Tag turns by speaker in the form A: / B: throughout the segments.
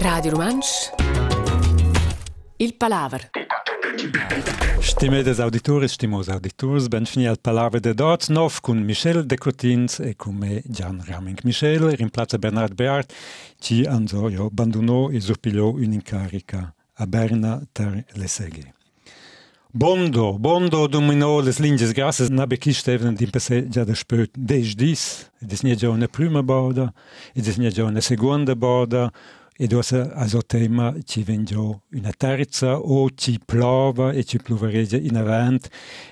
A: Radio Romansch Il Palaver
B: Stimedes auditores, stimos auditors, ben fini al Palaver de Dots, nov con Michel de Cotins e con me Gian Raming. Michel rimplaza Bernard Beart, ci anzo io abbandono e surpigliò un'incarica a Berna ter le seghe. Bondo, Bondo dominales linjes grasses na bekistävnen din pesejade spöt. Dej dis, des nedjone prümebada, e des nedjone segonda e do azo tema ci vendio una terza o ci plova e ci pluveregia in avant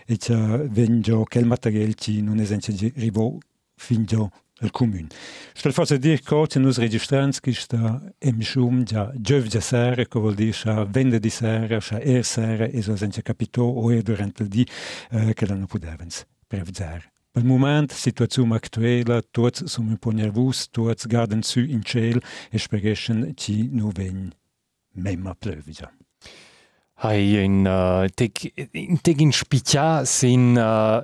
B: e ci vendio quel material ci non esence rivo fingio già al comune. Stel forse dir co che nus registrans che sta em schum già giov già sera, che vuol dire scha vende di sera, scha er sera, e so senza capito o er durante il di eh, che non potevens prevzare. Per moment, situazione aktuella, tots som un po' nervus, tots garden su in ciel e spereschen ci nu ven memma plövigia.
C: Hai in uh, teg in teg in spicia sin uh,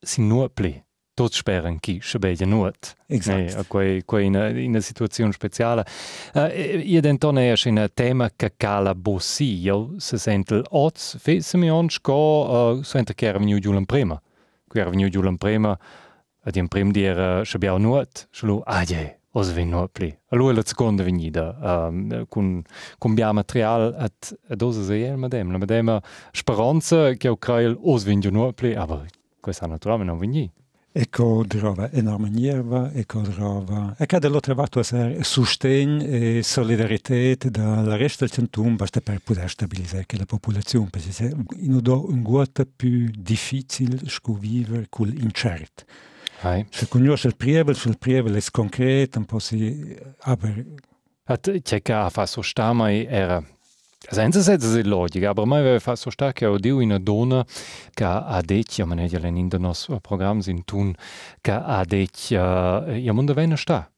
C: sin nuopli. Tots speren chi scebegia nuot.
B: Exact.
C: Eh, quei quei in in una situazione speciale. Uh, io dentone è un tema che cala bossi. Io se sente oz fe se mi on sco uh, sente che era venuto giù prima. Qui era venuto giù prima ad in prim dire scebegia nuot. Solo ah je. Os vin nuopli. Allora la seconda venida um, con con bia material at ad osa se el madem. La madema speranza che o creil os vin giù nuopli, aber questa naturalmente non vini.
B: Ecco drova enorme nierva, ecco drova... E che l'ho trovato a essere sostegno e solidarietà dal resto del centrum basta per poter stabilizzare che la popolazione, perché è un guata più difficile vivere con l'incerto.
C: Hai.
B: Se conosce il prievel, il prievel è concreto, un po' si... Aber
C: At tjekka fa so stamai era Senza senza se logica, aber mai aveva fatto sta che ho dio una donna che ha detto, io me ne in del nostro programma in tun, ha detto, uh, io non devo sta.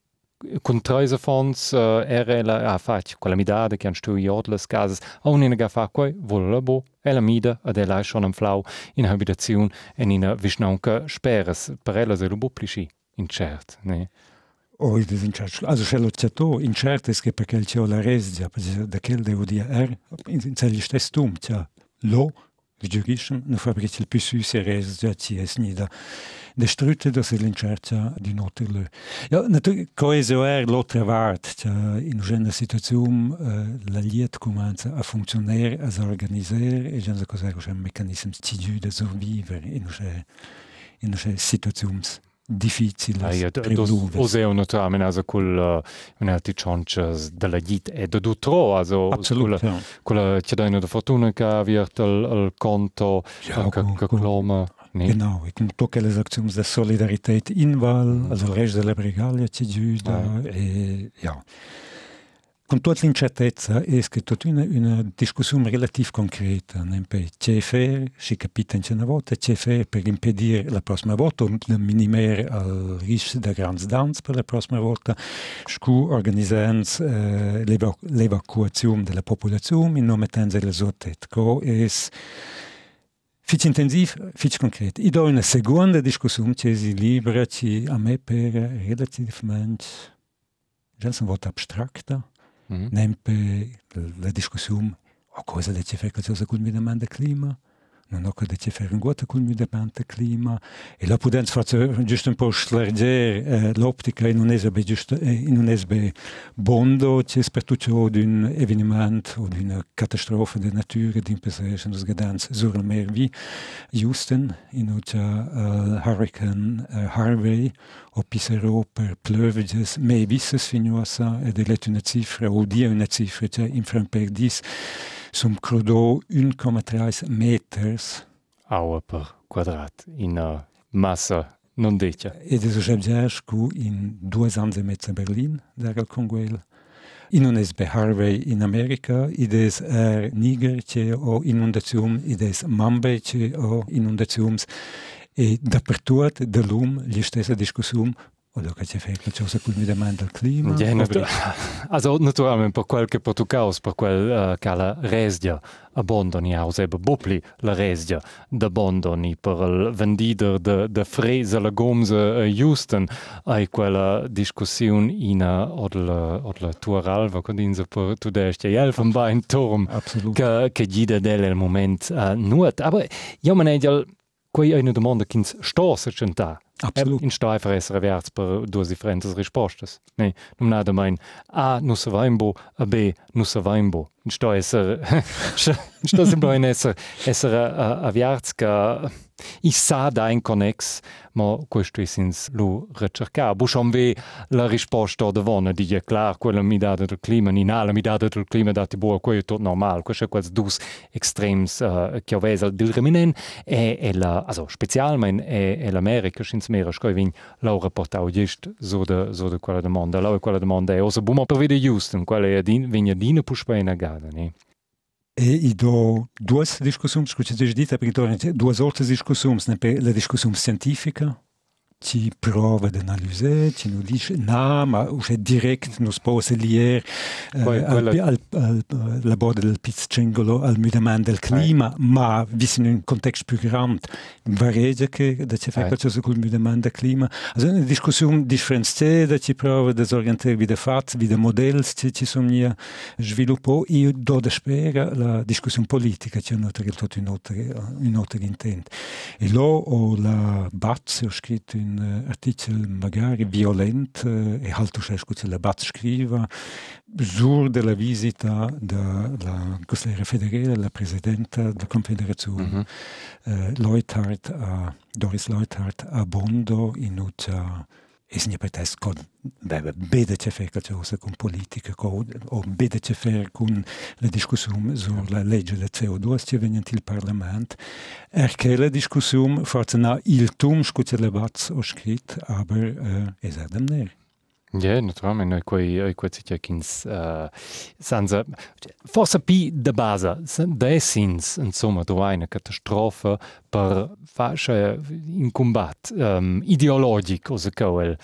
C: Con tre fonds uh, era ela ha fatto quella midade che han stu iod les casas, a un'ina ga fa quai, vola bo, ela mida, ad ela schon am flau in habitazione en in visnaunca speres, per ela se lo buplici, incert, ne?
B: O il disincerto. Also c'è lo ciato, incerto è che perché c'è la resia, perché da quel devo dire, er, in, in celli stesso tum, c'è lo, il giurisce, ne fabbrica il più su, se resia, ci è snida. De strute, das è l'incerto di noterle. Ja, natürlich, coesio er, lo trovart, c'è in una situazione, uh, la liet comincia a funzionare, a organizzare, e già cosa c'è un meccanismo ci da sopravvivere in una, in difficile privilegio. Uz
C: eu nu tra amenaza col eh, menati chonchas eh, de la git e de dutro also
B: Absolut, ja.
C: col c'è da una fortuna che wird al, al conto
B: ja,
C: che cloma Nee.
B: Genau, ik moet ook alle acties de solidariteit inval, mm. also reis resto la brigalia ci giuda ja. e ja. Com toată a este é que toda uma, uma discussão relativamente concreta. Né? Per che fare, si capita in una volta, che fare per impedire la prossima volta, per minimare il rischio di grandi danni per la prossima volta, scu organizzando eh, l'evacuazione della popolazione in nome della sortezza. Fiți intensiv, fiți concret. I dau una secundă discuțiune ce zi liberă, ci a mea pe relativ mai... Gen sunt vot. Abstracta,
C: Mhm.
B: nempe la discussione, o cosa dice fare qualcosa con il cambiamento del clima, non ho che dice fare un guato con il cambiamento del clima, e la pudenza faccio giusto un po' slargere eh, l'ottica in un esbe giusto, eh, in un esbe bondo, c'è soprattutto di un avvenimento o di una catastrofe della natura, di pesce, nos gadans, sur mer vi, Houston, in un uh, hurricane uh, Harvey, o pisero per pleuviges, me visses finoasa, ed è una cifra, o dia una cifra, cioè in fran sum crudo 1,3 meters,
C: Aua per quadrat, in uh, massa non decia.
B: ed è so in due anni e mezzo a Berlin, il Conguel. In un esbe Harvey in America, id es er Niger, c'è o inundazione, id es Mambe, c'è o inundazioni, e dappertutto, da lum, gli stessa discussione, Oder che fare ciò se cui mi domanda il
C: clima? Genere. Also, naturalmente, per quel eh, che portucaus, per quel uh, che la resdia abbondoni aus, ebbe bopli la resdia d'abbondoni per il vendider de, de fresa legumse uh, Houston, hai quella discussione in eh, odla, odla tua ralva, condinse per tu destia e elfenbein
B: torm,
C: che, che gide delle il moment uh, nuot. Ah, Aber, io me ne quei una domanda che ins stosse centà,
B: Absolut.
C: in steifer essere verts per due differentes rispostas ne non nada mein a nu se vaimbo a b nu se vaimbo in sto esser in in esser esser a, a verts Ich sa da en konnex ma kostuisins lo Rëtcherka. Buch am wee la Riposta de wonne, Di je klar kwelle mi dat der Klimen in alle mi dat der Klima dat de boer koe tot normal koche kwaz dus extrems Kiwesel uh, dilreminen e spezialmen e l'Amerikaschins Meerech koivin laure Portau Dicht so de so de quale de Mand. Laue quale de Mand e osse bummer per vi de Justen, quale vin je Dine puchpeiner
B: gaden. I do duas discussões, que você dita, do duas outras discussões, né? La discussão científica, ci prova d'analysare, ci non dice, no, ma c'è direct, non si può lier eh,
C: Quella-
B: al,
C: quella-
B: al, al, al lavoro del pizzcengolo al miglioramento del clima, ma vi in un contesto più grande, varia che da ci fa
C: Eh.
B: qualcosa col miglioramento del clima. Also una discussione differenziata, ci prova a orientare de fatti, de modelli ci, ci sono hier sviluppo. Io do da spera la discussione politica, c'è un altro, un altro, un altro intento. E là ho la Batz, ho scritto un uh, articolo magari violento, uh, e la Batz scriva, sur della visita della consigliera federale, la presidenta della Confederazione,
C: Mhm.
B: uh, Leuthard, a, Doris Leuthard a Bondo, in uccia is një përtes kon dhe bede që fe këtë ose kun politike, o bede që fe kun le diskusum sur la legge del CO2 që venjen til parlament, er ke le diskusum forse na il tum shku që lebat o shkrit, aber e es er.
C: Ja, naturalment, noi quei, noi quei città kins, uh, sanza, forse pi de base, de sins, insomma, do una catastrofe per fascia in combat um, ideologic, o se quel.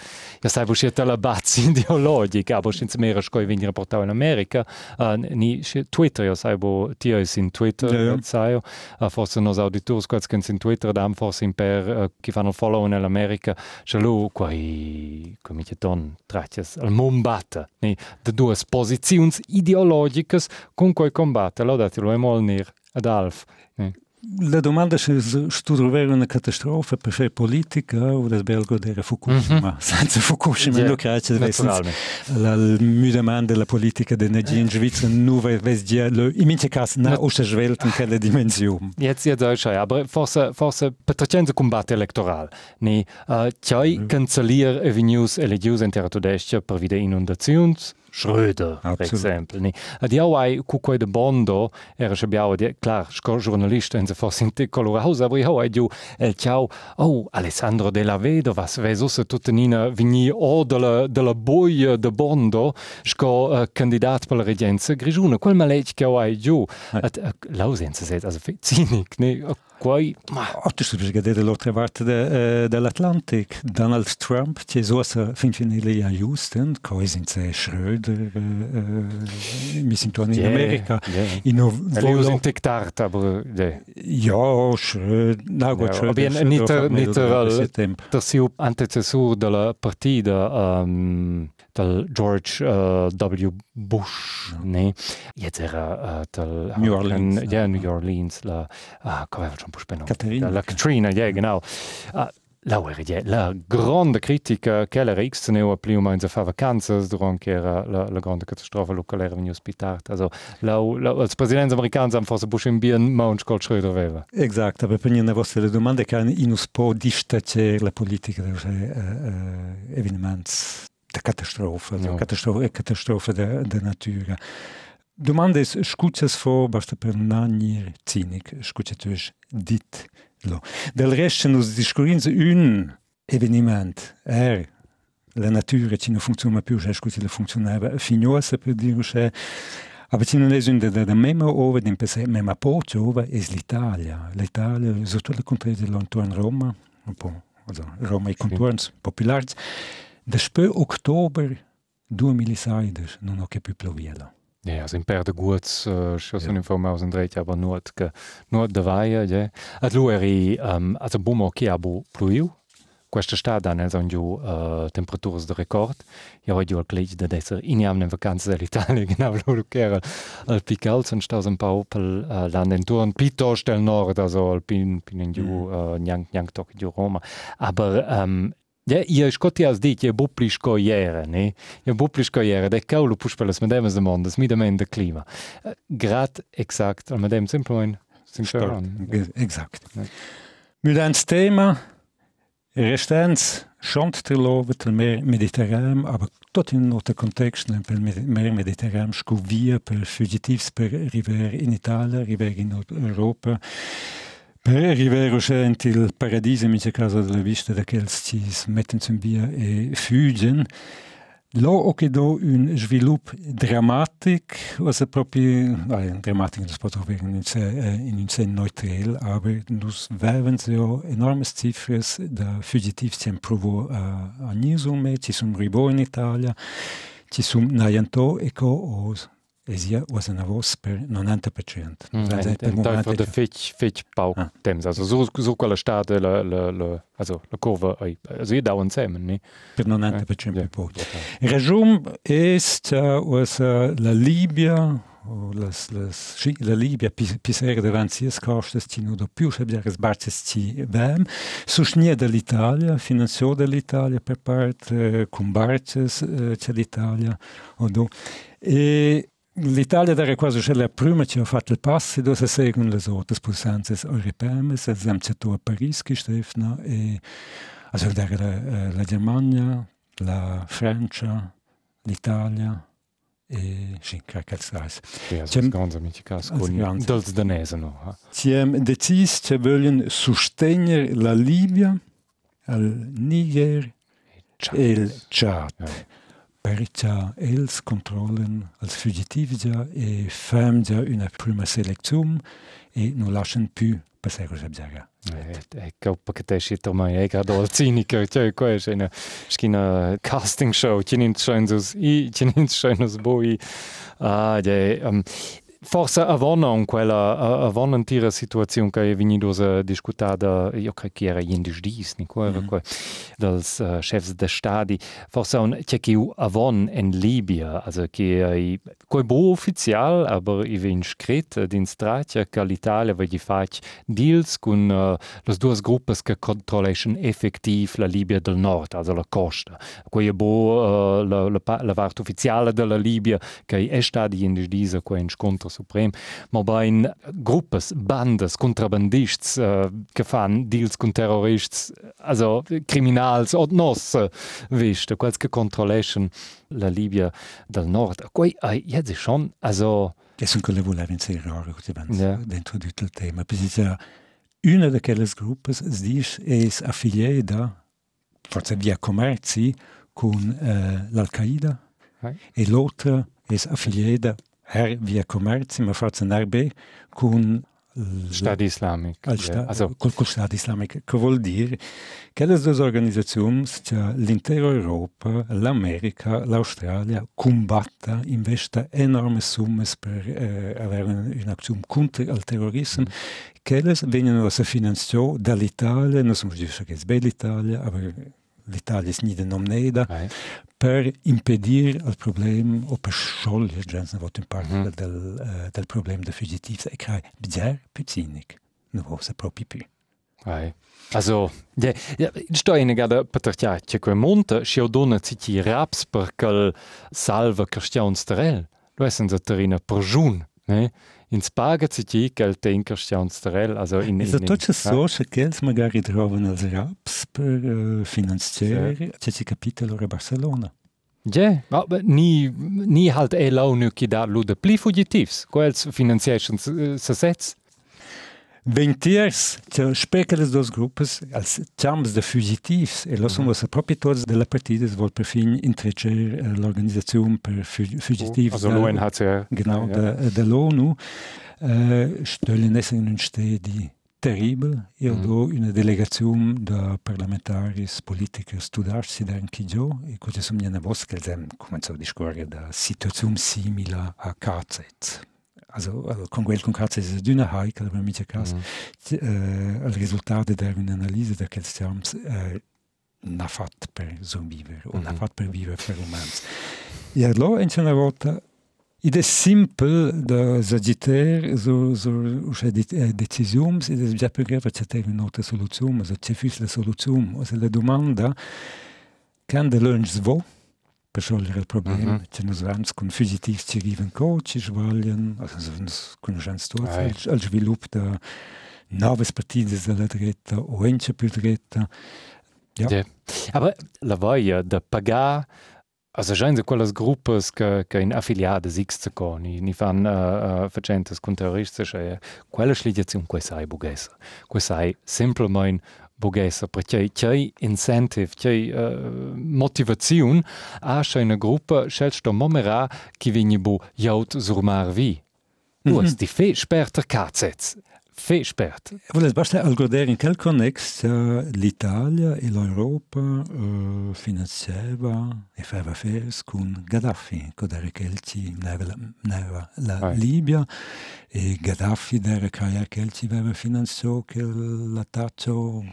C: Ja sai, wo schiet la bazzi ideologic, aber sins mera scoi vini reportau in Amerika, uh, ni Twitter, ja sai, wo tio is in Twitter,
B: Ja, ja.
C: sai, uh, forse nos auditors quats kens in Twitter, dam forse in per, uh, chi fanno follow in Amerika, Chalou, quai, come ti don, trattias, al mombata, ne, de duas posizions ideologicas con quei combatte, lo dati lo emol nir ad alf. Ne.
B: la domanda se stu trovare una catastrofe per fare politica o das belgo della Fukushima senza Fukushima
C: Ja,
B: lo crace deve essere
C: Naturalment.
B: la müdement della politica d'energia in Svizzera nu ves dia in mince cas na o se svelt in quella dimensione
C: Jetzt jetzt auch schon, aber forse forse pertrecendo combattere elettoral. Ne, uh, tjai cancellier avenues elegius in terra tedesca per vide inundazions. Schröder, per esempio. Ni. A di Hawaii, cu quei de bondo, era se biau, di, clar, scor giornalista, enze fossi in te colorausa, avri Hawaii giù, el eh, ciao, oh, Alessandro della Vedova, sveso se tutta nina vigni o della, della boia de bondo, sco uh, candidat per la regenza grigiuna, quel malec che Hawaii giù. Hey. Eh. At, uh, lausenze, se, cinic, ne, quai, ma,
B: Otto stu vedere dall'altra parte de, eh, dell'Atlantic. Donald Trump c'è so sa fin finile a Houston coi senza Schröder eh, mi sin torni in
C: Yeah,
B: America
C: yeah.
B: in no
C: usa
B: volo
C: in tectart, aber de,
B: ja Schröder na gut
C: Ja,
B: Schröder
C: aber nicht der- nicht der-
B: der
C: der siu antecessur della partida um, del George uh, W. Bush, ne? Jetzt era uh, del
B: New Orleans,
C: ja,
B: ja.
C: New Orleans, la, ah, come aveva un po' speno?
B: Caterina.
C: La Katrina, ja, genau. Uh, la era ja, la grande critica che era X ne pli o meno fa vacanze durant che era la, la grande catastrofe locale era vegni ospitart. Also, la, la, als presidents americans am forse Bush in bien Mount Gold Schröder aveva.
B: Esatto, per prendere le vostre domande che in un po' distacere la politica dei uh, eventi de catastrofe,
C: Ja.
B: ja. catastrofe, e catastrofe de, de natura. Domande is, scuccias fo, basta per nani cinik, scucciatus dit lo. Del resto nos discorrins un eveniment, er, la natura ci non funziona più, cioè scusi la funzionava finosa per dire, cioè, aber ci non è un da mema ova, din pese mema poce ova, es l'Italia. L'Italia, sotto le contrade dell'Antoine Roma, un po', also, Roma e contorns populars, Después Oktober 2016 non ho che più ploviela.
C: Ja, also in Perde Guts, uh, schon ja. informaus und dreht aber nur que nur de vaia, ja. At lu eri um, also bumo che abo pluiu. Questa stata nel son giù uh, temperaturas de record. Ja, ho giù al clich de desser iniam in vacanze dell'Italia, genau lo che era al pical, son staus un po' pel uh, land intorno, piuttosto del nord, also al pin, pin in giù, mm. uh, niang, niang toc giù Roma. Aber um, Ja, io scotti as dit, io bupliš ko jere, ne? Io bupliš ko jere, de kaulo puš pelas medemas de mondas, mi de men de clima. Uh, Grat exact, al medem simplement sinceran.
B: Exact. Ja. Mudans tema, restants schont trilove tel mer mediterran, aber tot in nota context per mer mediterran sco via per fugitivs per river in Italia, river in Europa. Per arrivare il paradiso, in caso della vista da che ci mettono in via e fuggono, Lo ho che do un sviluppo drammatico, also proprio, nein, drammatico das pot auch in un sen neutral, aber nus werben so enormes Ziffers da fugitiv ci provo a, a Nisume, ci sono ribo in Italia, ci sono naianto e co os Esia was una vos per 90%.
C: Mm, also, und da fetch fetch Bau ah. dem also so so quella stata la la la also la curva also i dauern zusammen ne
B: per 90% eh, po. Ja, Resum ist uh, was uh, la Libia o las las la Libia pisera davanti as costas ci no do più sabbia as barces ci vem susnia dell'Italia finanzio dell'Italia per parte uh, con barces uh, c'è l'Italia o do. E L'Italia era quasi la prima che ha fatto il passo, dove si seguono le altre potenze europee, si è a Paris gestriffen, e also era la, la Germania, la Francia, l'Italia, e che sia
C: Sì, è ganz amici con dels danese, no?
B: Ci hanno deciso che vogliono sostenere la Libia, il Niger e il Chad. Ja. parita els controlen als fugitivgia e femgia una prima selectum e non lachen pu passare questa bzaga.
C: Ik hoop dat deze zit om mij. eigen had al tien keer twee kwijt. En misschien een casting show. Je neemt zo'n dus i, je neemt zo'n dus boy. Ah, ja. Forse avona in quella avona in tira situazione che è venuta discutata, io credo che era in dis, ni qua, mm dels uh, chefs de stadi. Forse un c'è che avon in Libia, also che è quei bo ufficial, aber i vin scret din stratia che l'Italia va gli fac deals con uh, las duas gruppas che controllation effektiv la Libia del Nord, also la costa. Quei bo uh, la, la, la part ufficiale della Libia che è stadi in dis, quei scontro Suprem, ma bei in Gruppes, Bandes, Kontrabandists, äh, gefahren, Deals con Terrorists, also Kriminals od nos, äh, wisst, qualche Controllation la Libia del Nord. Quei, äh, jetzt schon, also...
B: Che sono quelle volevo inserire ja. dentro di tutto il tema, perché una di quelle gruppe si dice è affiliata, forse via commerci, con eh, l'Al-Qaeda, e l'altra è affiliata her via commerci, ma forse NRB, con
C: Stato Islamico.
B: Sta, also, col, col Stato Islamico, che vuol dire che le due organizzazioni, cioè l'intera Europa, l'America, l'Australia, combattono, investono enormi somme per eh, avere un'azione contro il terrorismo, mm. che vengono finanziate dall'Italia, non giusto che è l'Italia, ma l'Italia è nicht nomneda, per impedir il problema o per sciogliere in parte mm. del, uh, del problema de fugitivs e crai bzer pizinic no vo se proprio più
C: Ai. Also, ja, ja, sto in gada patertia che quel monte si dona citi raps per quel salva Christian Sterel. Lo essen da terina per jun, ne? in Spaga zu gälte Inkerstjanstarell. Also in,
B: in, in, toča soša, kjer smo ga ridrovali z RAPS, per financer, ceci kapitalo re Barcelona.
C: Ja, aber nie, nie halt elau nüki da lude pli fugitivs, quels finanzierschens äh,
B: sassets. 20 especas dos grupos, als champs mhm. de fugitives, e loro sono proprio tutti della partita, vuol perfino intrecciare l'organizzazione per euh, oh, fugitivi.
C: Also l'UNHCR.
B: Genau, ja. dell'ONU. Uh, stellen es in die teribile. Io mm. do una delegazione da parlamentari, politici, studarsi da anche io, e così sono una voce che cominciano a discorrere da situazioni simili a KZ. Also, also con quel con KZ è una heikel, per mi caso. Mm. Uh, il risultato di un'analisi di questi termini uh, non fatto per sopravvivere, o mm -hmm. non fatto per vivere per umans. E allora, in una volta, Id è simple de s'agiter sur, sur usce decisiums ed è già per grave c'è un'altra soluzione, ma c'è fis la soluzione, se la domanda can de lunch vo per sciogliere il problema, mm -hmm. c'è nos vans con fugitivi ci arrivano co, ci sbagliano, also uns conoscenza tutti, al, al sviluppo da nuove partite della dretta o ence più dretta.
C: Ja. Yeah. Aber la voglia de pagar Also scheint so quelle gruppas che, che in affiliadas X ni, ni fan uh, uh, facentes con terroristische, quella sligazione quei sai bugessa. Quei sai semplicemente bugessa, perché c'è incentive, c'è uh, motivazione a una gruppa scelta momera che viene bu jaut sur mar vi. Du hast die fe sperter KZ. Fespert.
B: Voles basta al goder in quel connex l'Italia e l'Europa uh, finanziava e faceva affairs con Gaddafi, codere Kelci neva la ah. Libia e Gaddafi dere Caia Kelci aveva finanziato che l'attacco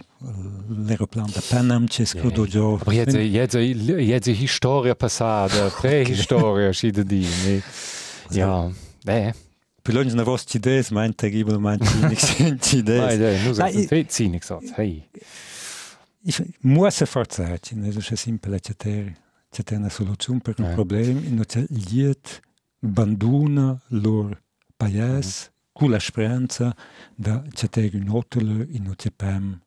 B: l'aeroplano da Panam c'è scritto
C: giù. Ma è storia passata, preistoria, si da dire. Ja, eh.
B: Pelo na vos idees
C: ma
B: terrible man Mu se forza se simpel ter una soluziun per un problem in liet banduna lor paies cu la speranza da ceter un hotele in no pem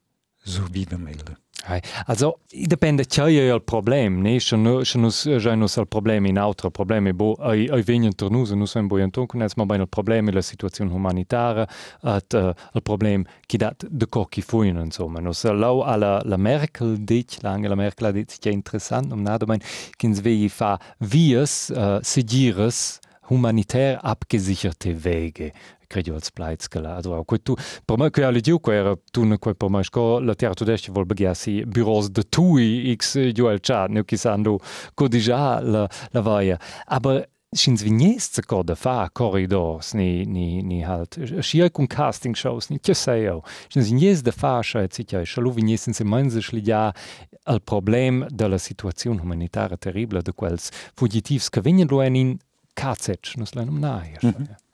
B: survive mele. Meglio.
C: Also, depende c'è il problema, ne? Se non c'è il problema in altro problemi, bo, ai, ai vengono per noi, non siamo poi intorno, ma bene il problema la situazione umanitaria, at, uh, il problema che dà de cocchi fuono, insomma. No? Se lau alla la Merkel dice, l'Angela Merkel ha detto che è interessante, non nada bene, che si fa vias, uh, segires, humanitär abgesicherte Wege credo als plaiz gala adro ko tu per me che alle giu era tu ne ko per me sco la terra tu desce vol begiasi bureaus de tui x juel chat ne kisando ko déjà la la vaia aber Schins wie nies zu gode fa corridors ni ni ni halt schi kun casting shows ni che sei o schins nies de fa scha et sicher schalu wie nies se mense schliga al problem de la situazione humanitaria terrible de quels fugitivs che vegnen lo in KZ, nus lenum nahe. Mhm.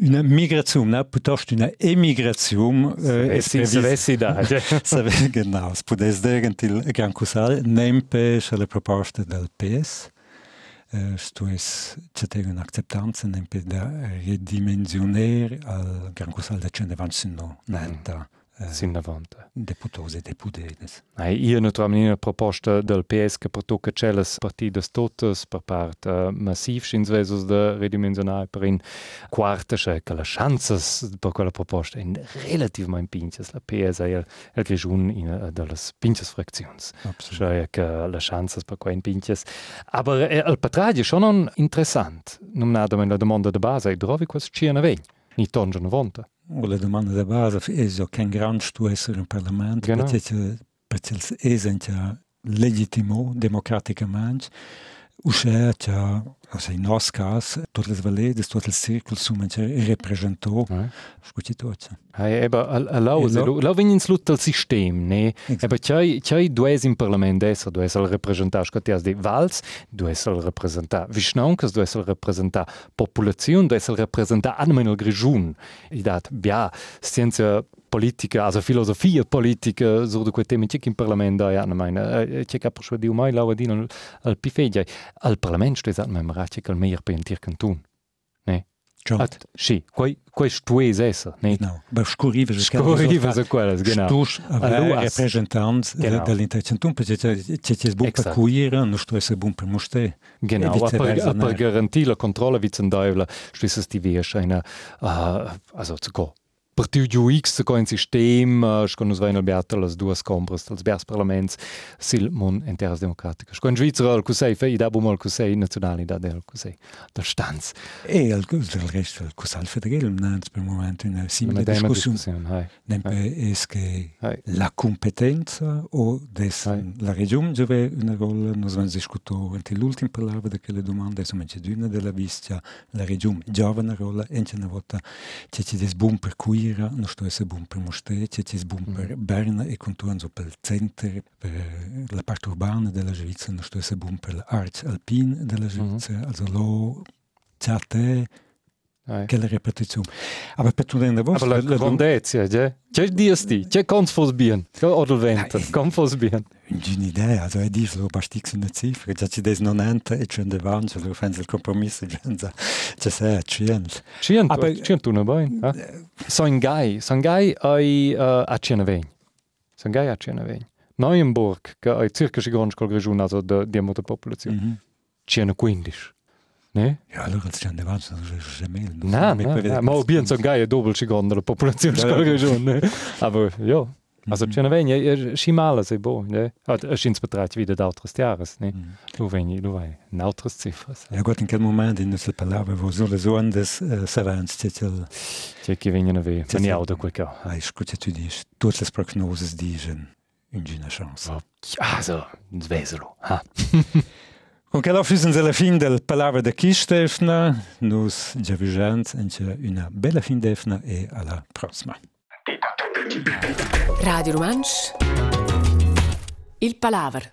B: peuple. Una migrazione, piuttosto una emigrazione.
C: Eh, sì, sì, da.
B: genau, es può essere il Gran Cusal, nempe sulle proposte del PS. Uh, sto es c'è un'acceptanza nempe da ridimensionare al Gran Cusal da 120 no, netta. Mm. Eh.
C: sin davonta.
B: Deputose depudedes.
C: Ai io no tram nina proposta del PS che per tocca celes partidas totes per part eh, uh, massiv sin svesos de redimensionare per in quarta che la chances per quella proposta in relativ mein pinches la PS el el grejun in eh, delles pinches fraktions. Absolut. che la chances per quel pinches. Aber el patradio schon interessant. Num nada men la domanda de base, drovi quas chiena vegn. ni tonschen vonta.
B: La domanda da base es jo ken grants tu esser un parlament, perché es en legitimo democraticamente, uscea assim, nosso caso, todas as valedas, todos os círculos, somente eh. representou os
C: cutidores. Hey, eba, eh. allau, ah, allau eh, vem ins lut al sistem, ne? Eba, c'hai, c'hai dues in parlament d'essa, dues al representar, sco tias de vals, dues al representar vischnauncas, dues al representar populazion, dues al representar anmen al grigiun. I dat, bia, scienza politica, also filosofia politica, so da quei temi c'è in parlament da, ja, ne meine, c'è capo schwa di umai, lau adin al pifegiai. Al parlament, stoi sat artikel mehr pe Dir Kanton. Ne?
B: At,
C: sì, quei, quei stues essa, ne?
B: Genau, aber scurive
C: se Scurive se quellas, genau.
B: Stus aveva representant
C: dell'intero
B: centum, perché c'è c'è buon per cuire, non sto essere buon per moste.
C: Genau, a
B: per,
C: a
B: per
C: garantire la controllo, wie zum Teufel, stesses die Wiesch, eine, uh, also zu go, Partiu giu X co un sistem uh, sco nus vein albiata las duas compras dels biars parlaments sil mon in terras democraticas. In Svizra al cusei fei da bum al cusei nazionali da del cusei da stanz.
B: E al del resto, il Cusal Federale, non per momento una simile discussione. Nempe es che la competenza o des
C: Hai.
B: la regione giove una rolla, nos van discuto anche l'ultima parola di quelle domande, insomma c'è una della vista, la regione giova una rolla, e c'è una volta c'è des buon per cuira, mira, nu știu, se bun pe muștețe, ți bun pe Berna e contuanzo pe center, pe la parte urbană de la Jviță, nu știu, să bun pe la arți alpin de la mhm. Jviță, mm -hmm. also lo,
C: țate,
B: quella repetizione. Aber per tu in
C: Aber la grandezia, ja? C'è diesti, c'è confos bien, oder venten, confos bien.
B: Un'idea, also è dice, lo bastix una cifra, già ci des non enta e c'è un davanti, lo fanno il compromesso, già c'è sei, c'è
C: Cient,
B: Aber-
C: cient una bein, ha? Sangai, Sangai ai uh, a Ciena vegn. Sangai a Ciena vegn. Neuenburg, che ai circa secondi col regione also de diamo de popolazione.
B: Mhm.
C: Ciena 15. Ne?
B: Ja, allora c'è un davanti, non c'è mail.
C: Na, na, na, ma bien Sangai è doppel secondo la popolazione col
B: ja.
C: regione. ne? Aber ja, also Ciena vegn è schimala sei bo, ne? Hat es ins betreit wieder d'altres Jahres, ne? Du vegni, du vai, n'altres cifras.
B: Ja, gut, in quel momento in questa parola, wo so zones des uh, savants, il,
C: C'è chi vegna ve, ma ni auto quel ca.
B: ah, scusa, tu dici, tutte le prognose dicono una chance.
C: Also, sveselo, ha.
B: Con che la fusen alla fin del palabra de Kistefna, nus già vigent, una bella fin d'efna e alla prossima.
A: Radio Romansch. Il Palaver.